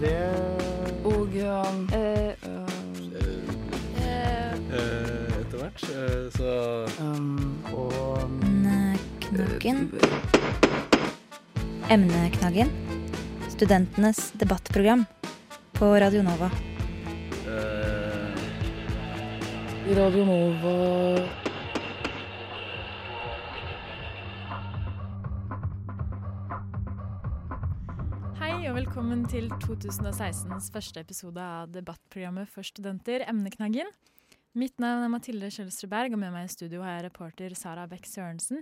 Det Og um, Eh, eh, eh, Etter hvert. Så um, og Emneknaggen. Studentenes debattprogram på Radio Nova. eh, Radio Nova velkommen til 2016s første episode av debattprogrammet for studenter, Emneknaggen. Mitt navn er Mathilde Kjølsrud Berg, og med meg i studio har jeg reporter Sara Beck Sørensen.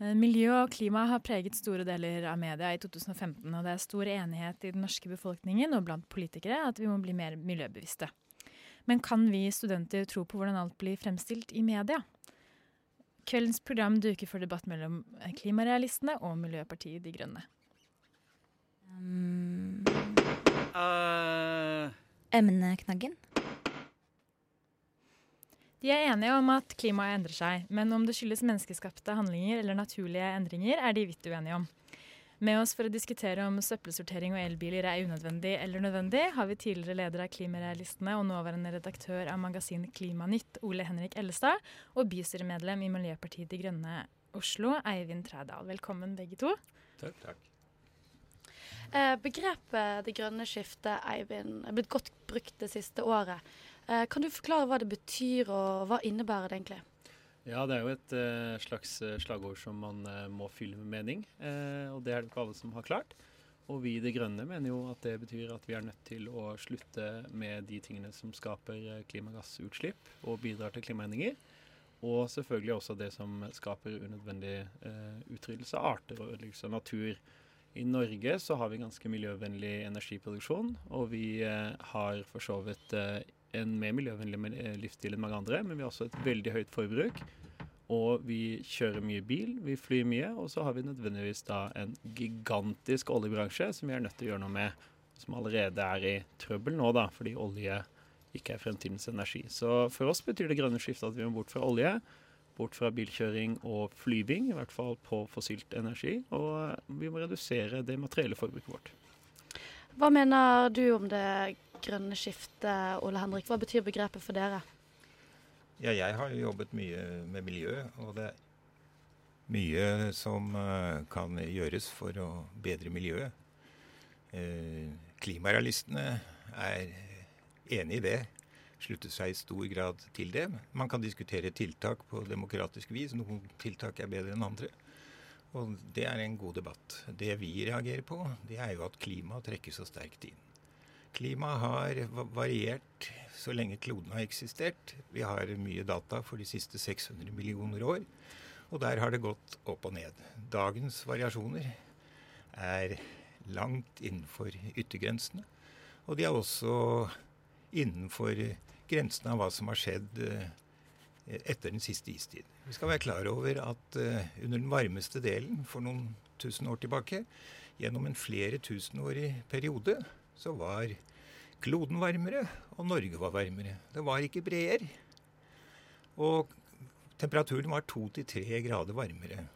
Eh, Miljø og klima har preget store deler av media i 2015, og det er stor enighet i den norske befolkningen og blant politikere at vi må bli mer miljøbevisste. Men kan vi studenter tro på hvordan alt blir fremstilt i media? Kveldens program duker for debatt mellom klimarealistene og Miljøpartiet De Grønne. Eh, emneknaggen. De er enige om at klimaet endrer seg, men om det skyldes menneskeskapte handlinger eller naturlige endringer, er de vidt uenige om. Med oss for å diskutere om søppelsortering og elbiler er unødvendig eller nødvendig, har vi tidligere leder av Klimarealistene og nåværende redaktør av magasinet Klimanytt, Ole Henrik Ellestad, og bystyremedlem i Miljøpartiet De Grønne Oslo, Eivind Trædal. Velkommen begge to. takk, takk. Eh, begrepet 'det grønne skiftet', Eivind, er blitt godt brukt det siste året. Eh, kan du forklare hva det betyr, og hva innebærer det egentlig? Ja, det er jo et eh, slags slagord som man må fylle med mening, og det er det ikke alle som har klart. Og vi i De Grønne mener jo at det betyr at vi er nødt til å slutte med de tingene som skaper klimagassutslipp og bidrar til klimaendringer. Og selvfølgelig også det som skaper unødvendig utryddelse av arter og ødeleggelse av natur. I Norge så har vi ganske miljøvennlig energiproduksjon, og vi eh, har for så vidt eh, en mer miljøvennlig eh, livsstil enn mange andre, men vi har også et veldig høyt forbruk. Og vi kjører mye bil, vi flyr mye, og så har vi nødvendigvis da en gigantisk oljebransje som vi er nødt til å gjøre noe med, som allerede er i trøbbel nå, da, fordi olje ikke er fremtidens energi. Så for oss betyr det grønne skiftet at vi må bort fra olje, bort fra bilkjøring og flyving, i hvert fall på fossilt energi, og vi må redusere det materielle forbruket vårt. Hva mener du om det grønne skiftet, Ole Henrik? Hva betyr begrepet for dere? Ja, jeg har jo jobbet mye med miljø, og det er mye som eh, kan gjøres for å bedre miljøet. Eh, klimarealistene er enig i det, slutter seg i stor grad til det. Man kan diskutere tiltak på demokratisk vis. Noen tiltak er bedre enn andre. Og det er en god debatt. Det vi reagerer på, det er jo at klimaet trekker så sterkt inn. Klimaet har variert så lenge kloden har eksistert. Vi har mye data for de siste 600 millioner år, og der har det gått opp og ned. Dagens variasjoner er langt innenfor yttergrensene, og de er også innenfor grensene av hva som har skjedd eh, etter den siste istid. Vi skal være klar over at eh, under den varmeste delen for noen tusen år tilbake, gjennom en flere tusenårig periode, så var kloden varmere, og Norge var varmere. Det var ikke breer. Og temperaturen var to til tre grader varmere.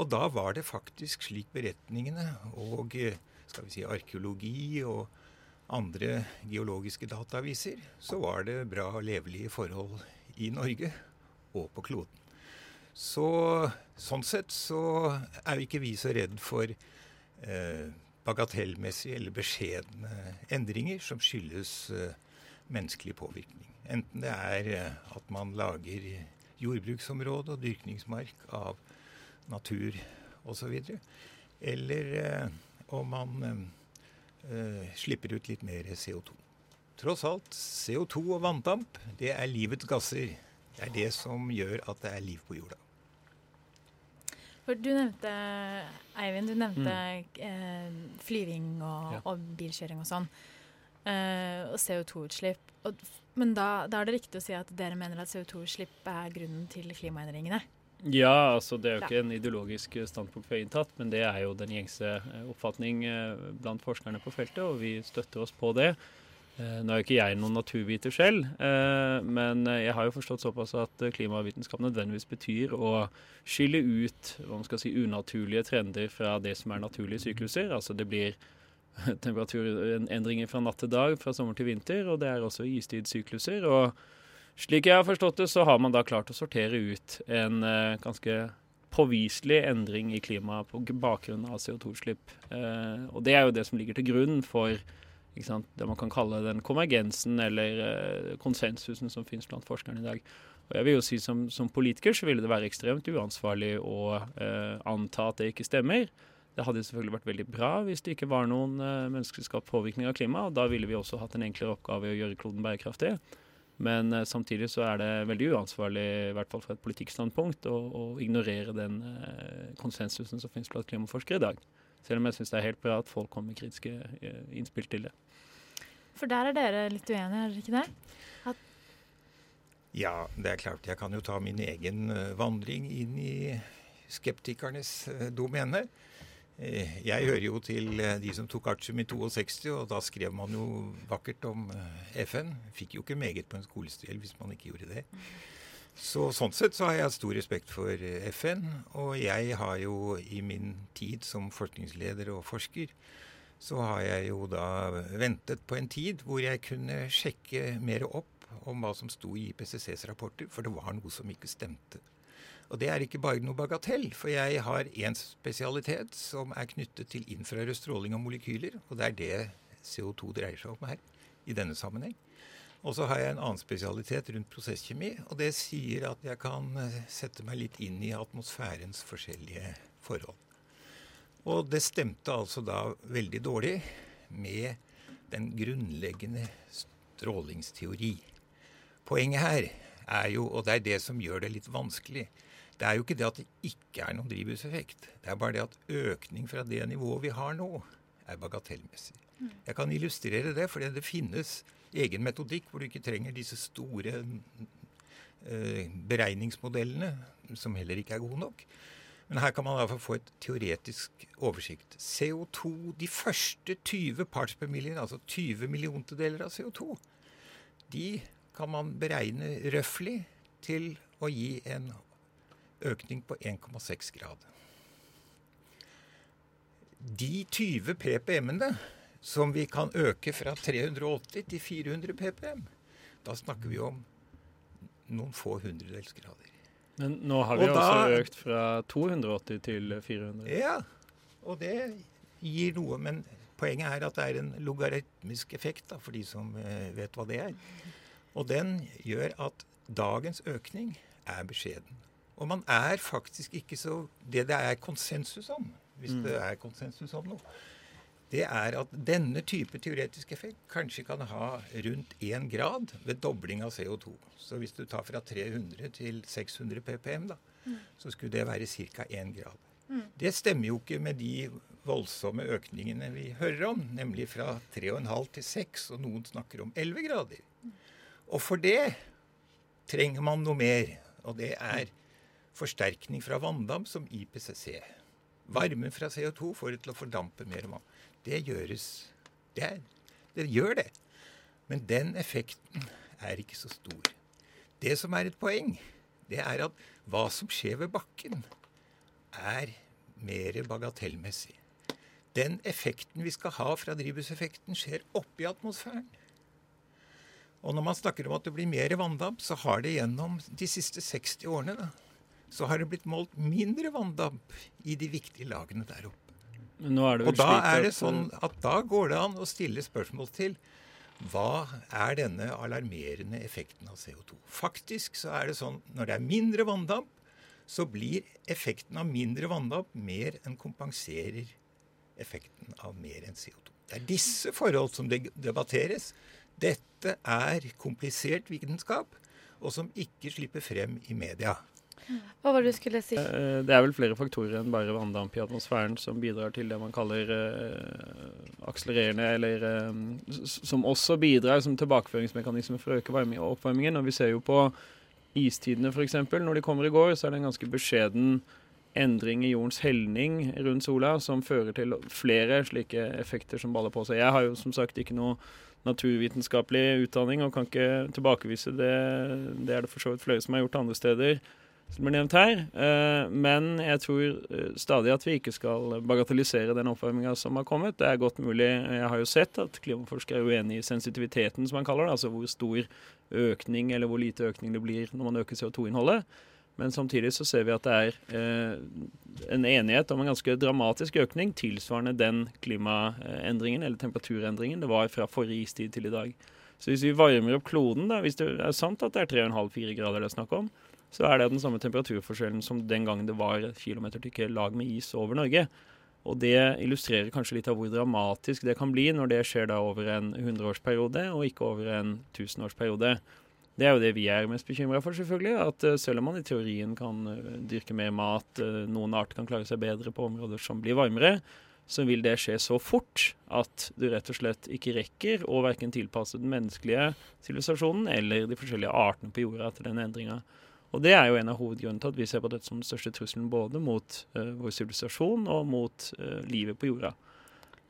Og da var det faktisk slik beretningene og eh, skal vi si, arkeologi og andre geologiske data viser, så var det bra og levelige forhold i Norge og på kloden. Så sånn sett så er jo ikke vi så redd for eh, bagatellmessige eller beskjedne endringer som skyldes eh, menneskelig påvirkning. Enten det er eh, at man lager jordbruksområde og dyrkningsmark av natur osv., eller eh, om man eh, slipper ut litt mer CO2. Tross alt, CO2 og vanndamp, det er livets gasser. Det er det som gjør at det er liv på jorda. For du nevnte, Eivind, du nevnte eh, flyving og, Ja. og bilkjøring og sånn. Eh, og CO2-utslipp. Men da, da er det riktig å si at dere mener at CO2-utslipp er grunnen til klimaendringene? Ja, altså det er jo ikke en ideologisk standpunkt vi har inntatt, men det er jo den gjengse eh, oppfatning eh, blant forskerne på feltet, og vi støtter oss på det. Eh, Nå er jo ikke jeg noen naturviter selv, eh, men eh, jeg har jo forstått såpass at eh, klimavitenskap nødvendigvis betyr å skille ut hva man skal si, unaturlige trender fra det som er naturlige sykluser. Altså det blir temperaturendringer fra natt til dag, fra sommer til vinter, og det er også istidssykluser. Og slik jeg har forstått det, så har man da klart å sortere ut en eh, ganske påviselig endring i klimaet på bakgrunn av CO2-utslipp. Eh, og det er jo det som ligger til grunn for sant, det man kan kalle den konvergensen eller eh, konsensusen som finnes blant forskerne i dag. Og jeg vil jo si Som, som politiker så ville det være ekstremt uansvarlig å eh, anta at det ikke stemmer. Det hadde selvfølgelig vært veldig bra hvis det ikke var noen uh, menneskeskapt påvirkning av klimaet. og Da ville vi også hatt en enklere oppgave i å gjøre kloden bærekraftig. Men uh, samtidig så er det veldig uansvarlig, i hvert fall fra et politikkstandpunkt, å, å ignorere den uh, konsensusen som finnes blant klimaforskere i dag. Selv om jeg syns det er helt bra at folk kommer med kritiske innspill til det. For der er dere litt uenige, er dere ikke det? At ja, det er klart. Jeg kan jo ta min egen vandring inn i skeptikernes domene. Eh, jeg hører jo til eh, de som tok artium i 62, og da skrev man jo vakkert om eh, FN. Fikk jo ikke meget på en skolestil hvis man ikke gjorde det. Så Sånn sett så har jeg stor respekt for FN. Og jeg har jo i min tid som forskningsleder og forsker, så har jeg jo da ventet på en tid hvor jeg kunne sjekke mer opp om hva som sto i IPCCs rapporter, for det var noe som ikke stemte. Og det er ikke bare noe bagatell, for jeg har én spesialitet som er knyttet til infrarød stråling og molekyler, og det er det CO2 dreier seg om her i denne sammenheng. Og så har jeg en annen spesialitet rundt prosesskjemi, og det sier at jeg kan eh, sette meg litt inn i atmosfærens forskjellige forhold. Og det stemte altså da veldig dårlig med den grunnleggende strålingsteori. Poenget her er jo, og det er det som gjør det litt vanskelig, det er jo ikke det at det ikke er noen drivhuseffekt. Det er bare det at økning fra det nivået vi har nå, er bagatellmessig. Mm. Jeg kan illustrere det, fordi det finnes egen metodikk hvor du ikke trenger disse store uh, beregningsmodellene, som heller ikke er gode nok. Men her kan man iallfall få et teoretisk oversikt. CO2, de første 20 parts per million, altså 20 milliontedeler av CO2, de kan man beregne røftlig til å gi en økning på 1,6 grad. De 20 ppm-ene som vi kan øke fra 380 til 400 ppm, da snakker vi om noen få hundredelsgrader. Men nå har vi og også da, økt fra 280 til 400. Ja, og det gir noe. Men poenget er at det er en logaritmisk effekt, da, for de som eh, vet hva det er. Og den gjør at dagens økning er beskjeden. Og man er faktisk ikke så Det det er konsensus om, hvis mm. det er konsensus om noe, det er at denne type teoretisk effekt kanskje kan ha rundt 1 grad ved dobling av CO2. Så hvis du tar fra 300 til 600 ppm, da, mm. så skulle det være ca. 1 grad. Mm. Det stemmer jo ikke med de voldsomme økningene vi hører om, nemlig fra 3,5 til 6, og noen snakker om 11 grader. Mm. Og for det trenger man noe mer, og det er forsterkning fra vanndam som IPCC. Varmen fra CO2 får det til å fordampe mer vann. Det gjøres. Det, er, det gjør det. Men den effekten er ikke så stor. Det som er et poeng, det er at hva som skjer ved bakken, er mer bagatellmessig. Den effekten vi skal ha fra drivhuseffekten, skjer oppi atmosfæren. Og når man snakker om at det blir mer vanndamp, så har det gjennom de siste 60 årene da, så har det blitt målt mindre vanndamp i de viktige lagene der oppe. og da er det sånn at da går det an å stille spørsmål til hva er denne alarmerende effekten av CO2? Faktisk så er det sånn når det er mindre vanndamp, så blir effekten av mindre vanndamp mer enn kompenserer effekten av mer enn CO2. Det er disse forhold som debatteres. Dette er komplisert vitenskap, og som ikke slipper frem i media. Hva var det du skulle si? Eh, det er vel flere faktorer enn bare vanndamp i atmosfæren som bidrar til det man kaller uh, akselererende, eller uh, som også bidrar som tilbakeføringsmekanisme for å øke oppvarmingen. Og vi ser jo på istidene f.eks. Når de kommer i går, så er det en ganske beskjeden endring i jordens helning rundt sola som fører til flere slike effekter som baller på seg. Jeg har jo som sagt ikke noe naturvitenskapelig utdanning og kan ikke tilbakevise det. Det er det for så vidt flere som har gjort andre steder. Som blir nevnt her. Eh, men jeg tror eh, stadig at vi ikke skal bagatellisere den oppvarminga som har kommet. Det er godt mulig. Jeg har jo sett at klimaforskere er uenig i sensitiviteten, som man kaller det. Altså hvor stor økning eller hvor lite økning det blir når man øker CO2-innholdet. Men samtidig så ser vi at det er eh, en enighet om en ganske dramatisk økning tilsvarende den klimaendringen eller temperaturendringen det var fra forrige istid til i dag. Så hvis vi varmer opp kloden, da, hvis det er sant at det er 3,5-4 grader det er snakk om, så er det den samme temperaturforskjellen som den gangen det var kilometertykke lag med is over Norge. Og det illustrerer kanskje litt av hvor dramatisk det kan bli når det skjer da over en hundreårsperiode og ikke over en tusenårsperiode. Det er jo det vi er mest bekymra for, selvfølgelig. At uh, selv om man i teorien kan uh, dyrke mer mat, uh, noen arter kan klare seg bedre på områder som blir varmere, så vil det skje så fort at du rett og slett ikke rekker å verken tilpasse den menneskelige sivilisasjonen eller de forskjellige artene på jorda til den endringa. Og det er jo en av hovedgrunnene til at vi ser på dette som den største trusselen både mot vår sivilisasjon og mot livet på jorda.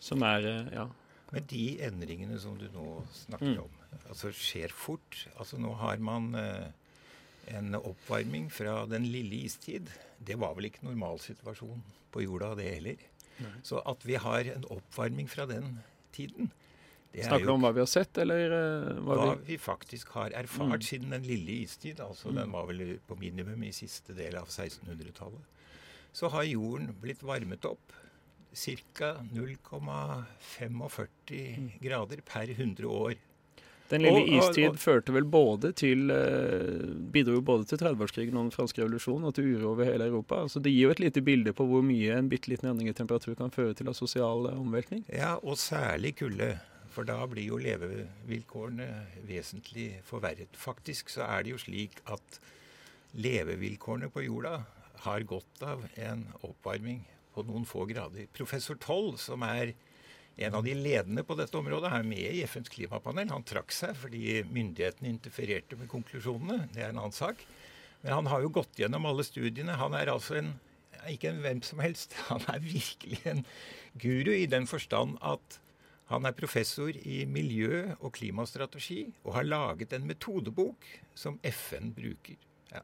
Som er ja. Men de endringene som du nå snakker mm. om, altså skjer fort. Altså nå har man en oppvarming fra den lille istid. Det var vel ikke normalsituasjonen på jorda, det heller. Nei. Så at vi har en oppvarming fra den tiden Snakker du om hva vi har sett, eller uh, hva, hva vi... vi... faktisk har erfart mm. siden den lille istid. altså mm. Den var vel på minimum i siste del av 1600-tallet. Så har jorden blitt varmet opp ca. 0,45 mm. grader per 100 år. Den lille og, istid og, og, førte vel både til eh, bidro både til 30-årskrigen og den franske revolusjonen og til uro over hele Europa. Så Det gir jo et lite bilde på hvor mye en bitte liten endring i temperatur kan føre til av sosial uh, omveltning. Ja, og særlig kulde. For da blir jo levevilkårene vesentlig forverret. Faktisk så er det jo slik at levevilkårene på jorda har godt av en oppvarming på noen få grader. Professor Toll, som er en av de ledende på dette området er med i FNs klimapanel. Han trakk seg fordi myndighetene interfererte med konklusjonene. Det er en annen sak. Men han har jo gått gjennom alle studiene. Han er altså en, ikke en hvem som helst. Han er virkelig en guru i den forstand at han er professor i miljø- og klimastrategi og har laget en metodebok som FN bruker. Ja.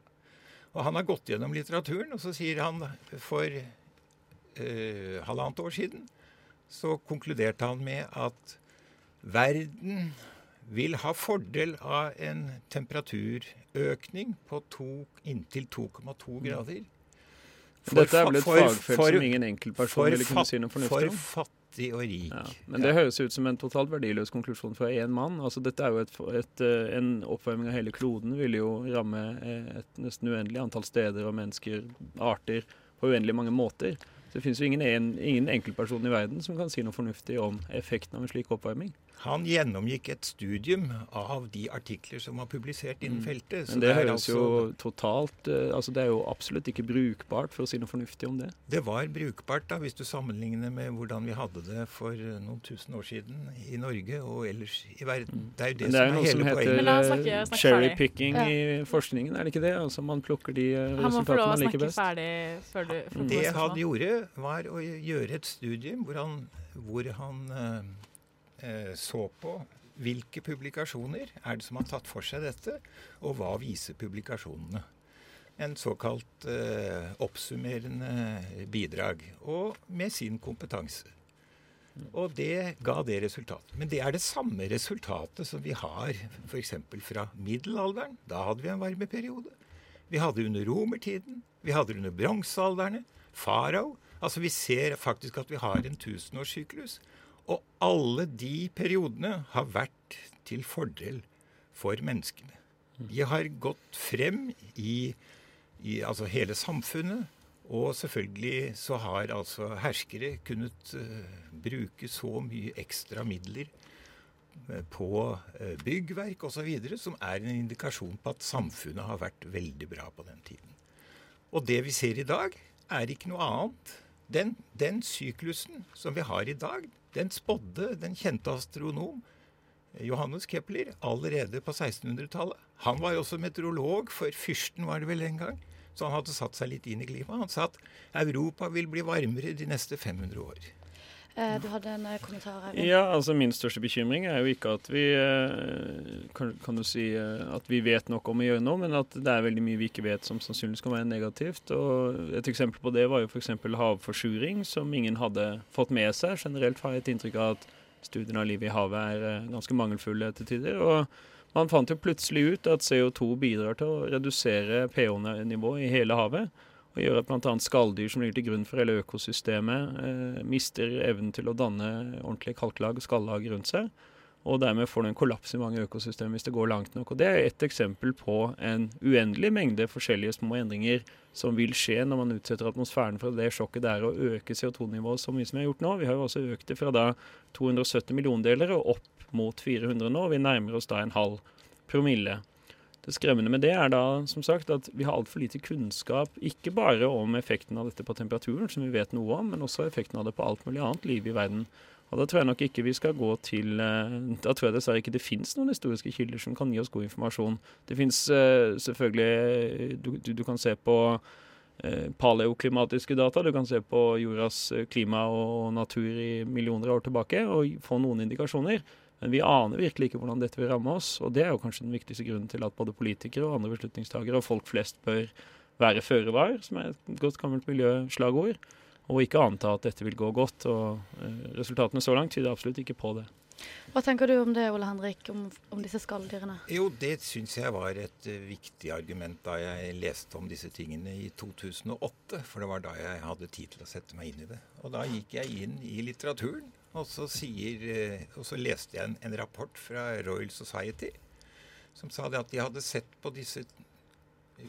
Og Han har gått gjennom litteraturen, og så sier han for uh, halvannet år siden så konkluderte han med at verden vil ha fordel av en temperaturøkning på to, inntil 2,2 mm. grader. For, Dette er vel et for, fagfelt for, som ingen enkeltperson ville kunne si noe fornuftig om? For fattig og rik. Ja, men det høres ut som en totalt verdiløs konklusjon fra én mann. Altså, dette er jo et, et, eh, En oppvarming av hele kloden vil jo ramme et nesten uendelig antall steder og mennesker, arter, på uendelig mange måter. Så det finnes jo ingen, en, ingen enkeltperson i verden som kan si noe fornuftig om effekten av en slik oppvarming. Han gjennomgikk et studium av de artikler som var publisert innen mm. feltet. Men det, det høres altså, jo totalt uh, altså Det er jo absolutt ikke brukbart, for å si noe fornuftig om det. Det var brukbart, da, hvis du sammenligner med hvordan vi hadde det for noen tusen år siden i Norge og ellers i verden. Mm. Det er jo det, det er som er hele poenget. Det er noe som heter cherrypicking ja. i forskningen, er det ikke det? Altså Man plukker de resultatene man liker best. Han må få lov å snakke ferdig før du får Det han gjorde, var å gjøre et studium hvor han, hvor han uh, eh, så på hvilke publikasjoner er det som har tatt for seg dette, og hva viser publikasjonene. En såkalt eh, oppsummerende bidrag, og med sin kompetanse. Og det ga det resultatet. Men det er det samme resultatet som vi har f.eks. fra middelalderen. Da hadde vi en varmeperiode. Vi hadde under romertiden. Vi hadde under bronsealderne. Farao. Altså Vi ser faktisk at vi har en tusenårssyklus. Og alle de periodene har vært til fordel for menneskene. De har gått frem i, i altså hele samfunnet. Og selvfølgelig så har altså herskere kunnet uh, bruke så mye ekstra midler uh, på uh, byggverk osv. som er en indikasjon på at samfunnet har vært veldig bra på den tiden. Og det vi ser i dag, er ikke noe annet. Den, den syklusen som vi har i dag, den spådde den kjente astronom Johannes Kepler allerede på 1600-tallet. Han var jo også meteorolog, for fyrsten var det vel en gang. Så han hadde satt seg litt inn i klimaet. Han sa at Europa vil bli varmere de neste 500 år. Eh, du hadde en eh, kommentar her. Ja, altså Min største bekymring er jo ikke at vi eh, kan, kan du si at vi vet nok om å gjøre noe, men at det er veldig mye vi ikke vet som sannsynligvis kan være negativt. Og Et eksempel på det var jo f.eks. havforsuring, som ingen hadde fått med seg. Generelt har jeg et inntrykk av at studiene av livet i havet er ganske mangelfulle til tider. og man fant jo plutselig ut at CO2 bidrar til å redusere pH-nivået i hele havet. Og gjør at bl.a. skalldyr som ligger til grunn for hele økosystemet, eh, mister evnen til å danne ordentlige kalklag og skallag rundt seg. Og dermed får du en kollaps i mange økosystemer hvis det går langt nok. Og Det er ett eksempel på en uendelig mengde forskjellige små endringer som vil skje når man utsetter atmosfæren for det sjokket det er å øke CO2-nivået så mye som vi har gjort nå. Vi har jo også økt det fra da 270 milliondeler og opp mot 400 nå. Vi nærmer oss da en halv promille. Det skremmende med det er da som sagt at vi har altfor lite kunnskap, ikke bare om effekten av dette på temperaturen, som vi vet noe om, men også effekten av det på alt mulig annet liv i verden. Og Da tror jeg nok ikke vi skal gå til eh, Da tror jeg dessverre ikke det finnes noen historiske kilder som kan gi oss god informasjon. Det finnes uh, selvfølgelig du, du, du, kan se på paleoklimatiske data, du kan se på jordas klima og natur i millioner av år tilbake og få noen indikasjoner. Men vi aner virkelig ikke hvordan dette vil ramme oss. Og det er jo kanskje den viktigste grunnen til at både politikere og andre beslutningstagere og folk flest bør være føre var, som er et godt gammelt miljøslagord, og ikke anta at dette vil gå godt. Og eh, resultatene så langt tyder absolutt ikke på det. Hva tenker du om det, Ole Henrik, om, om disse skalldyrene? Jo, det syns jeg var et uh, viktig argument da jeg leste om disse tingene i 2008. For det var da jeg hadde tid til å sette meg inn i det. Og da gikk jeg inn i litteraturen og så, sier, eh, og så leste jeg en, en, rapport fra Royal Society som sa at de hadde sett på disse,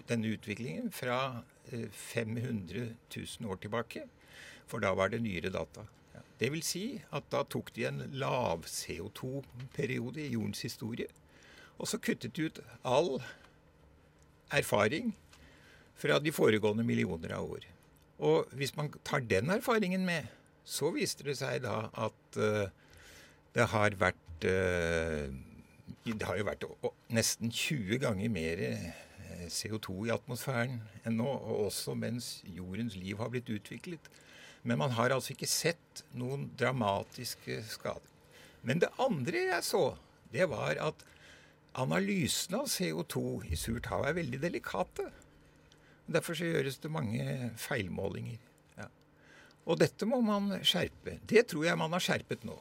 denne utviklingen fra 500 eh, 000 år tilbake. For da var det nyere data. Det vil si at da tok de en lav CO2-periode i jordens historie. Og så kuttet de ut all erfaring fra de foregående millioner av år. Og hvis man tar den erfaringen med, så viste det seg da at uh, det har vært uh, Det har jo vært nesten 20 ganger mer eh, CO2 i atmosfæren enn nå, og også mens jordens liv har blitt utviklet. Men man har altså ikke sett noen dramatiske skader. Men det andre jeg så, det var at analysene av CO2 i surt hav er veldig delikate. Derfor så gjøres det mange feilmålinger. Og dette må man skjerpe. Det tror jeg man har skjerpet nå.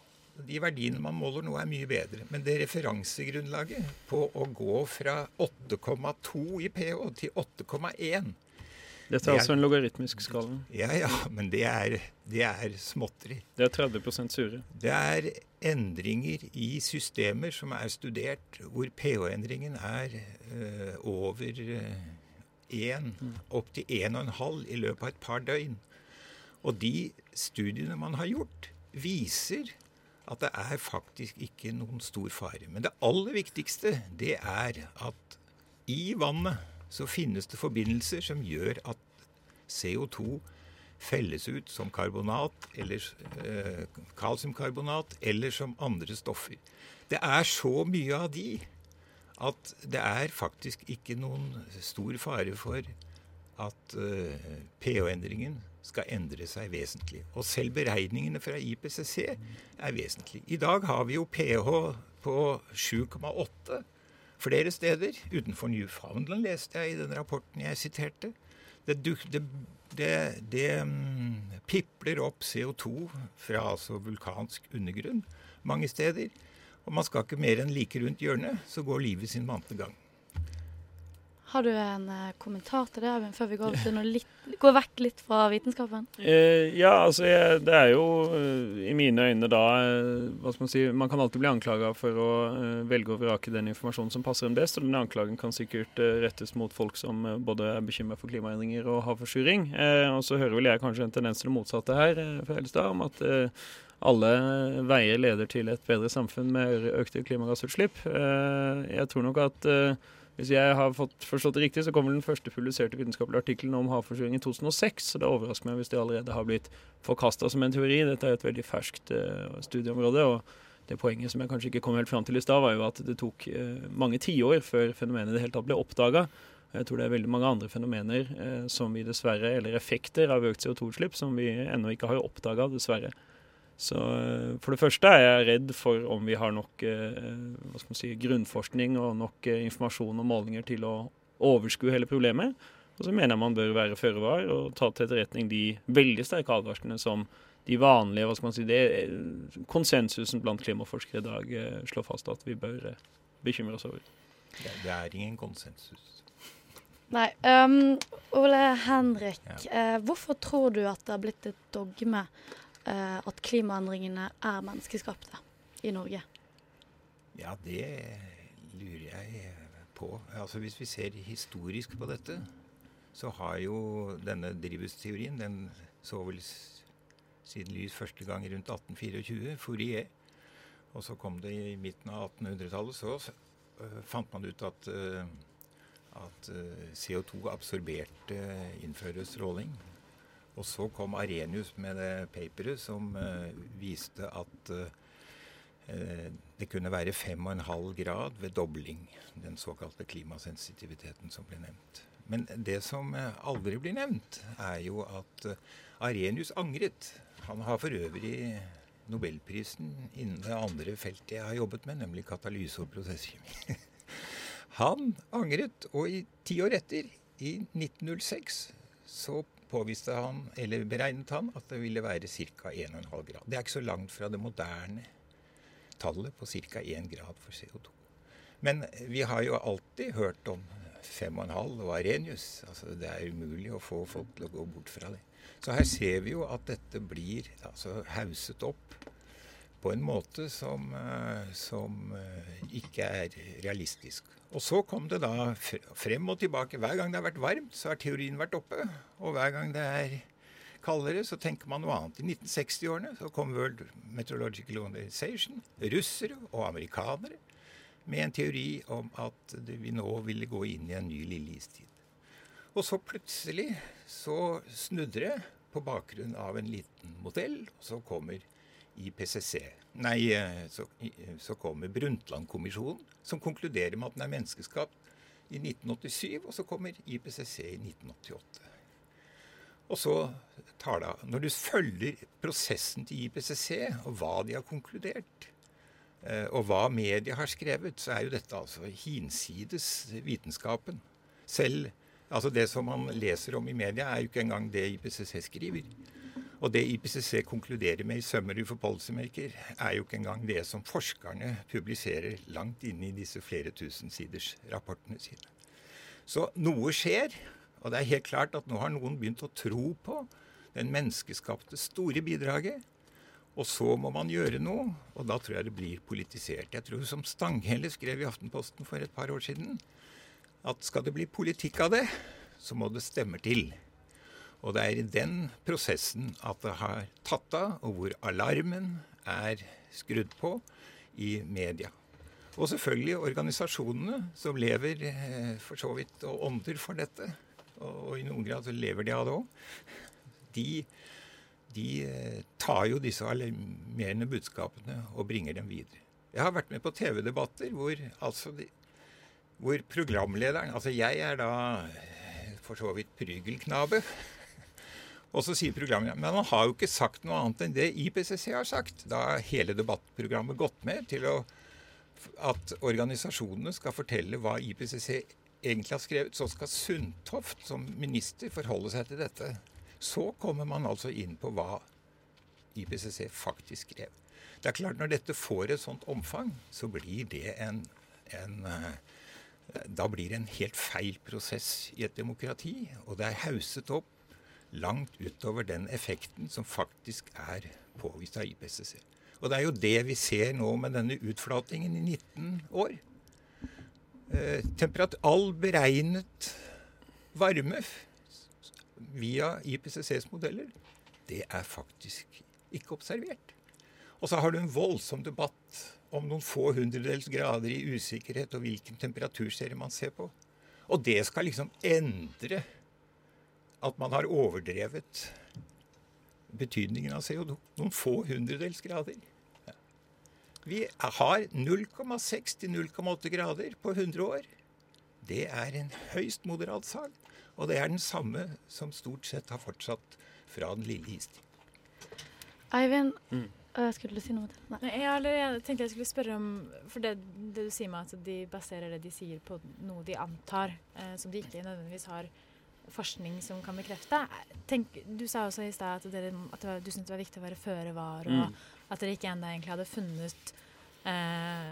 De verdiene man måler nå, er mye bedre. Men det referansegrunnlaget på å gå fra 8,2 i pH til 8,1 Dette er, altså en logaritmisk skala? Ja, ja, men det er, det er småtteri. Det er 30% sure? Det er endringer i systemer som er studert, hvor pH-endringen er øh, over 1, øh, mm. opp til 1,5 i løpet av et par døgn. Og de studiene man har gjort, viser at det er faktisk ikke noen stor fare. Men det aller viktigste det er at i vannet så finnes det forbindelser som gjør at CO2 felles ut som karbonat eller eh, kalsiumkarbonat eller som andre stoffer. Det er så mye av de at det er faktisk ikke noen stor fare for at eh, pH-endringen skal endre seg vesentlig. Og selv beregningene fra IPCC er vesentlig. I dag har vi jo pH på 7,8 flere steder. Utenfor Newfoundland leste jeg i den rapporten jeg siterte. Det, det, det, det um, pipler opp CO2 fra altså vulkansk undergrunn mange steder. Og man skal ikke mer enn like rundt hjørnet, så går livet sin vante gang. Har du en uh, kommentar til det, Øyvind, før vi går, litt, går, vekk litt fra vitenskapen? Eh, ja, altså jeg, det er jo uh, i mine øyne da uh, hva skal Man si, man kan alltid bli anklaga for å velge å vrake den informasjonen som passer dem best. Og den anklagen kan sikkert rettes mot folk som både er bekymra for klimaendringer og havforsuring. og så hører vel jeg kanskje en tendens til det motsatte her, fra Helstad, om at alle veier leder til et bedre samfunn med økte klimagassutslipp. jeg tror nok at hvis jeg har forstått det riktig, så kommer den første publiserte vitenskapelige artikkelen om havforsuring i 2006. Så det overrasker meg hvis det allerede har blitt forkasta som en teori. Dette er et veldig ferskt uh, studieområde. og det poenget som jeg kanskje ikke kom helt fram til i stad, var jo at det tok uh, mange tiår før fenomenet i det hele tatt ble oppdaga. Jeg tror det er veldig mange andre fenomener eh, som vi dessverre, eller effekter av økt CO2-utslipp som vi ennå ikke har oppdaga, dessverre. Så eh, For det første er jeg redd for om vi har nok eh, hva skal man si, grunnforskning og nok eh, informasjon og målinger til å overskue hele problemet. Og så mener jeg man bør være føre var og ta til etterretning de veldig sterke advarslene som de vanlige hva skal man si, det Konsensusen blant klimaforskere i dag eh, slår fast at vi bør eh, bekymre oss over. Det, det er ingen konsensus. Nei. Um, Ole Henrik, Ja. eh, hvorfor tror du at det har blitt et dogme at klimaendringene er menneskeskapte i Norge? Ja, det lurer jeg på. Altså Hvis vi ser historisk på dette, så har jo denne drivhusteorien Den så vel siden lys første gang rundt 1824, Fourier. Og så kom det i midten av 1800-tallet, så uh, fant man ut at, uh, at øh, CO2 absorberte innfører stråling. Og så kom Arenius med det paperet som øh, viste at øh, Eh, Det kunne være 5,5 grad ved dobling, den såkalte klimasensitiviteten som ble nevnt. Men det som eh, aldri blir nevnt, er jo at eh, Arenius angret. Han har for øvrig nobelprisen innen det andre feltet jeg har jobbet med, nemlig katalyse og prosesskjemi. Han angret, og i ti år etter, i 1906, så påviste han, eller beregnet han, at det ville være ca. 1,5 grad. Det er ikke så langt fra det moderne tallet på ca. 1 grad for CO2. Men vi har jo alltid hørt om 5,5 og Arenius. Altså, det er umulig å få folk til å gå bort fra det. Så her ser vi jo at dette blir altså, hauset opp på en måte som, eh, som eh, ikke er realistisk. Og så kom det da frem og tilbake. Hver gang det har vært varmt, så har teorien vært oppe. Og hver gang det er kaldere, så tenker man noe annet. I 1960-årene så kom World Meteorological Organization, russere og amerikanere, med en teori om at vi nå ville gå inn i en ny lille istid. Og så plutselig så snudde det på bakgrunn av en liten modell, og så kommer IPCC. Nei, eh, så, så kommer Brundtland-kommisjonen, som konkluderer med at den er menneskeskapt i 1987, og så kommer IPCC i 1988. Og så tar det. Når du følger prosessen til IPCC, og hva de har konkludert, eh, og hva media har skrevet, så er jo dette altså hinsides vitenskapen. Selv altså det som man leser om i media, er jo ikke engang det IPCC skriver. Og det IPCC konkluderer med i 'Summary for Policymaker', er jo ikke engang det som forskerne publiserer langt inne i disse flere tusen siders rapportene sine. Så noe skjer, og det er helt klart at nå har noen begynt å tro på den menneskeskapte store bidraget. Og så må man gjøre noe, og da tror jeg det blir politisert. Jeg tror som Stanghelle skrev i Aftenposten for et par år siden, at skal det bli politikk av det, så må det stemmer til. Og det er i den prosessen at det har tatt av, og hvor alarmen er skrudd på i media. Og selvfølgelig organisasjonene som lever eh, for så vidt og ånder for dette, og, og i noen grad så lever de av det òg, de, de eh, tar jo disse alarmerende budskapene og bringer dem videre. Jeg har vært med på TV-debatter hvor altså de, hvor programlederen Altså jeg er da eh, for så vidt prygelknabe. Og så sier programmet men han har jo ikke sagt noe annet enn det IPCC har sagt. Da har hele debattprogrammet gått med til å, at organisasjonene skal fortelle hva IPCC egentlig har skrevet. Så skal Sundtoft som minister forholde seg til dette. Så kommer man altså inn på hva IPCC faktisk skrev. Det er klart Når dette får et sånt omfang, så blir det en, en eh, da blir det en helt feil prosess i et demokrati. Og det er hauset opp langt utover den effekten som faktisk er påvist av IPCC. Og det er jo det vi ser nå med denne utflatingen i 19 år. Eh, temperat all beregnet varme via IPCCs modeller, det er faktisk ikke observert. Og så har du en voldsom debatt om noen få hundredels grader i usikkerhet og hvilken temperaturserie man ser på. Og det skal liksom endre at man har overdrevet betydningen av CO2. Noen få hundredels grader. Vi har 0,6 til 0,8 grader på 100 år. Det er en høyst moderat sag. Og det er den samme som stort sett har fortsatt fra den lille istid. Eivind, Øh, skulle du si noe til? Nei. Nei, jeg, jeg tenkte jeg skulle spørre om For det, det du sier med at de baserer det de sier på noe de antar, eh, som de ikke nødvendigvis har forskning som kan bekrefte. Tenk, du sa også i stad at, dere, at det var, du syntes det var viktig å være føre var, og Mm. at dere ikke ennå egentlig hadde funnet eh,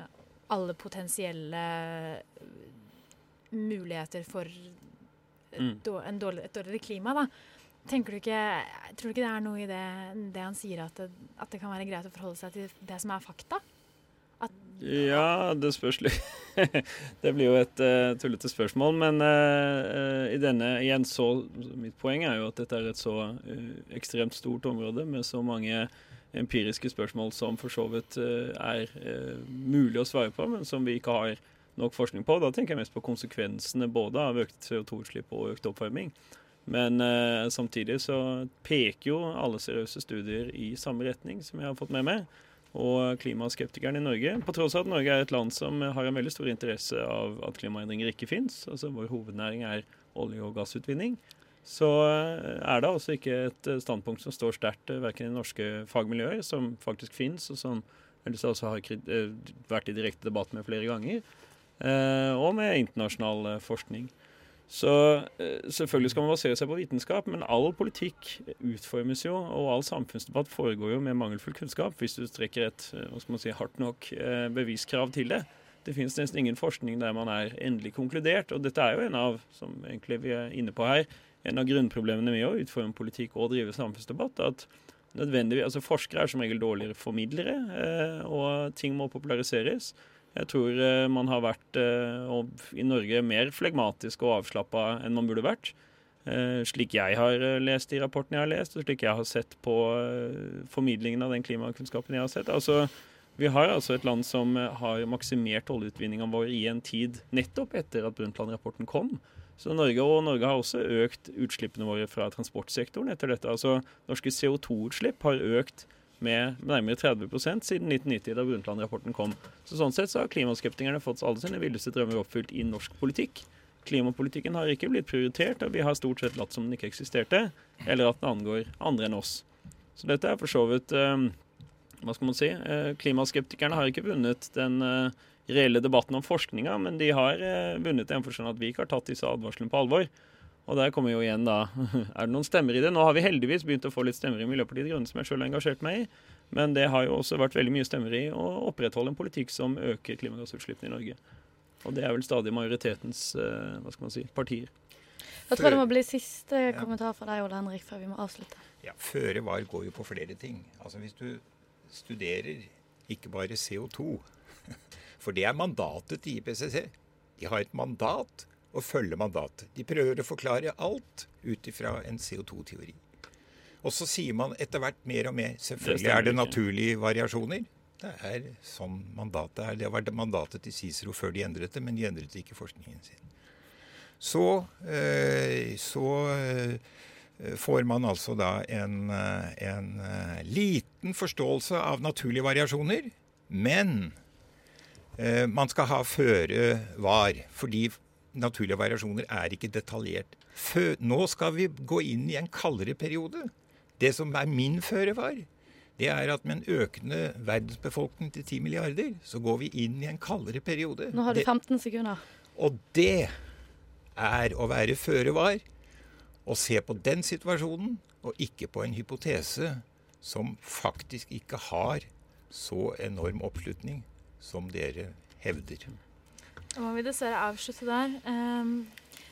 alle potensielle eh, muligheter for et, Mm. då- dårlig, et dårligere klima. da. Tenker du ikke, Tror du ikke det er noe i det, det han sier, at det, at det kan være greit å forholde seg til det som er fakta? Ja, det spørs litt. det blir jo et uh, tullete spørsmål. Men uh, i denne igjen så Mitt poeng er jo at dette er et så uh, ekstremt stort område med så mange empiriske spørsmål som for så vidt er mulig å svare på, men som vi ikke har nok forskning på. Da tenker jeg mest på konsekvensene både av økt CO2-utslipp og økt oppvarming. Men samtidig så peker jo alle seriøse studier i samme retning, som jeg har fått med meg og klimaskeptikerne i Norge. På tross av at Norge er et land som har en veldig stor interesse av at klimaendringer ikke fins. Altså vår hovednæring er olje- og gassutvinning. Så eh, er det altså ikke et eh, standpunkt som står sterkt eh, verken i norske fagmiljøer, som faktisk fins, og som ellers har vært i direkte debatt med flere ganger, og med internasjonal forskning. Så eh, selvfølgelig skal man basere seg på vitenskap, men all politikk utformes jo, og all samfunnsdebatt foregår jo med mangelfull kunnskap, hvis du strekker et eh, hva skal man si, hardt nok eh, beviskrav til det. Det finnes nesten ingen forskning der man er endelig konkludert, og dette er jo en av, som egentlig vi er inne på her, en av grunnproblemene med å utforme politikk og drive samfunnsdebatt. at altså Forskere er som regel dårligere formidlere, og ting må populariseres. Jeg tror eh, man har vært eh, i Norge mer flegmatisk og avslappa enn man burde vært. Eh, slik jeg har lest de rapportene jeg har lest, og slik jeg har sett på formidlingen av den klimakunnskapen jeg har sett. Altså, vi har altså et land som har maksimert oljeutvinninga vår i en tid nettopp etter at Brundtland-rapporten kom. Så Norge og Norge har også økt utslippene våre fra transportsektoren etter dette. Altså Norske CO2-utslipp har økt med nærmere 30% siden 1990, da Brundtland-rapporten kom. Så Sånn sett så har klimaskeptikerne fått alle sine villeste drømmer oppfylt i norsk politikk. Klimapolitikken har ikke blitt prioritert, og vi har stort sett latt som den ikke eksisterte, eller at den angår andre enn oss. Så dette er for så vidt eh, Hva skal man si? Eh, klimaskeptikerne har ikke vunnet den eh, reelle debatten om forskninga, men de har eh, vunnet i den forstand at vi ikke har tatt disse advarslene på alvor. Og der kommer jo igjen da Er det noen stemmer i det? Nå har vi heldigvis begynt å få litt stemmer i Miljøpartiet De Grønne, som jeg sjøl har engasjert meg i. Men det har jo også vært veldig mye stemmer i å opprettholde en politikk som øker klimagassutslippene i Norge. Og det er vel stadig majoritetens eh, hva skal man si, partier. Jeg tror det må bli siste Ja. kommentar fra deg, Ole Henrik, før vi må avslutte. Ja, Føre var går jo på flere ting. Altså Hvis du studerer ikke bare CO2, for det er mandatet til IPCC. De har et mandat og følge mandatet. De prøver å forklare alt ut ifra en CO2-teori. Og så sier man etter hvert mer og mer Selvfølgelig er det naturlige variasjoner. Det er sånn mandatet er. Det var mandatet til Cicero før de endret det, men de endret ikke forskningen sin. Så, eh, så eh, får man altså da en, eh, en liten forståelse av naturlige variasjoner, men man skal ha føre var, fordi naturlige variasjoner er ikke detaljert. Fø nå skal vi gå inn i en kaldere periode. Det som er min føre var, det er at med en økende verdensbefolkning til 10 milliarder, så går vi inn i en kaldere periode. Nå har du 15 sekunder. og det er å være føre var og se på den situasjonen, og ikke på en hypotese som faktisk ikke har så enorm oppslutning som dere hevder. Da må vi dessverre avslutte der. Ehm,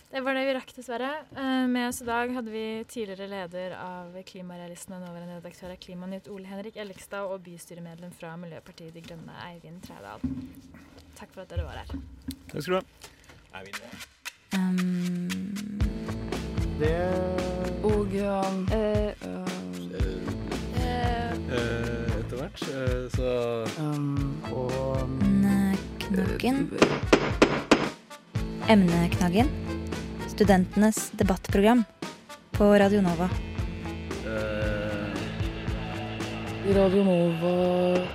det var det vi rakk, dessverre. Eh, med oss i dag hadde vi tidligere leder av Klimarealistene, nåværende redaktør av Klimanytt, Ole Henrik Ellikstad, og bystyremedlem fra Miljøpartiet De Grønne, Eivind Trædal. Takk for at dere var her. Takk skal du ha. Eivind. Um, det Og ja, Eh, um, eh, etter hvert, så um, og Emneknaggen. Emneknaggen. Studentenes debattprogram på Radio Nova. Radio Nova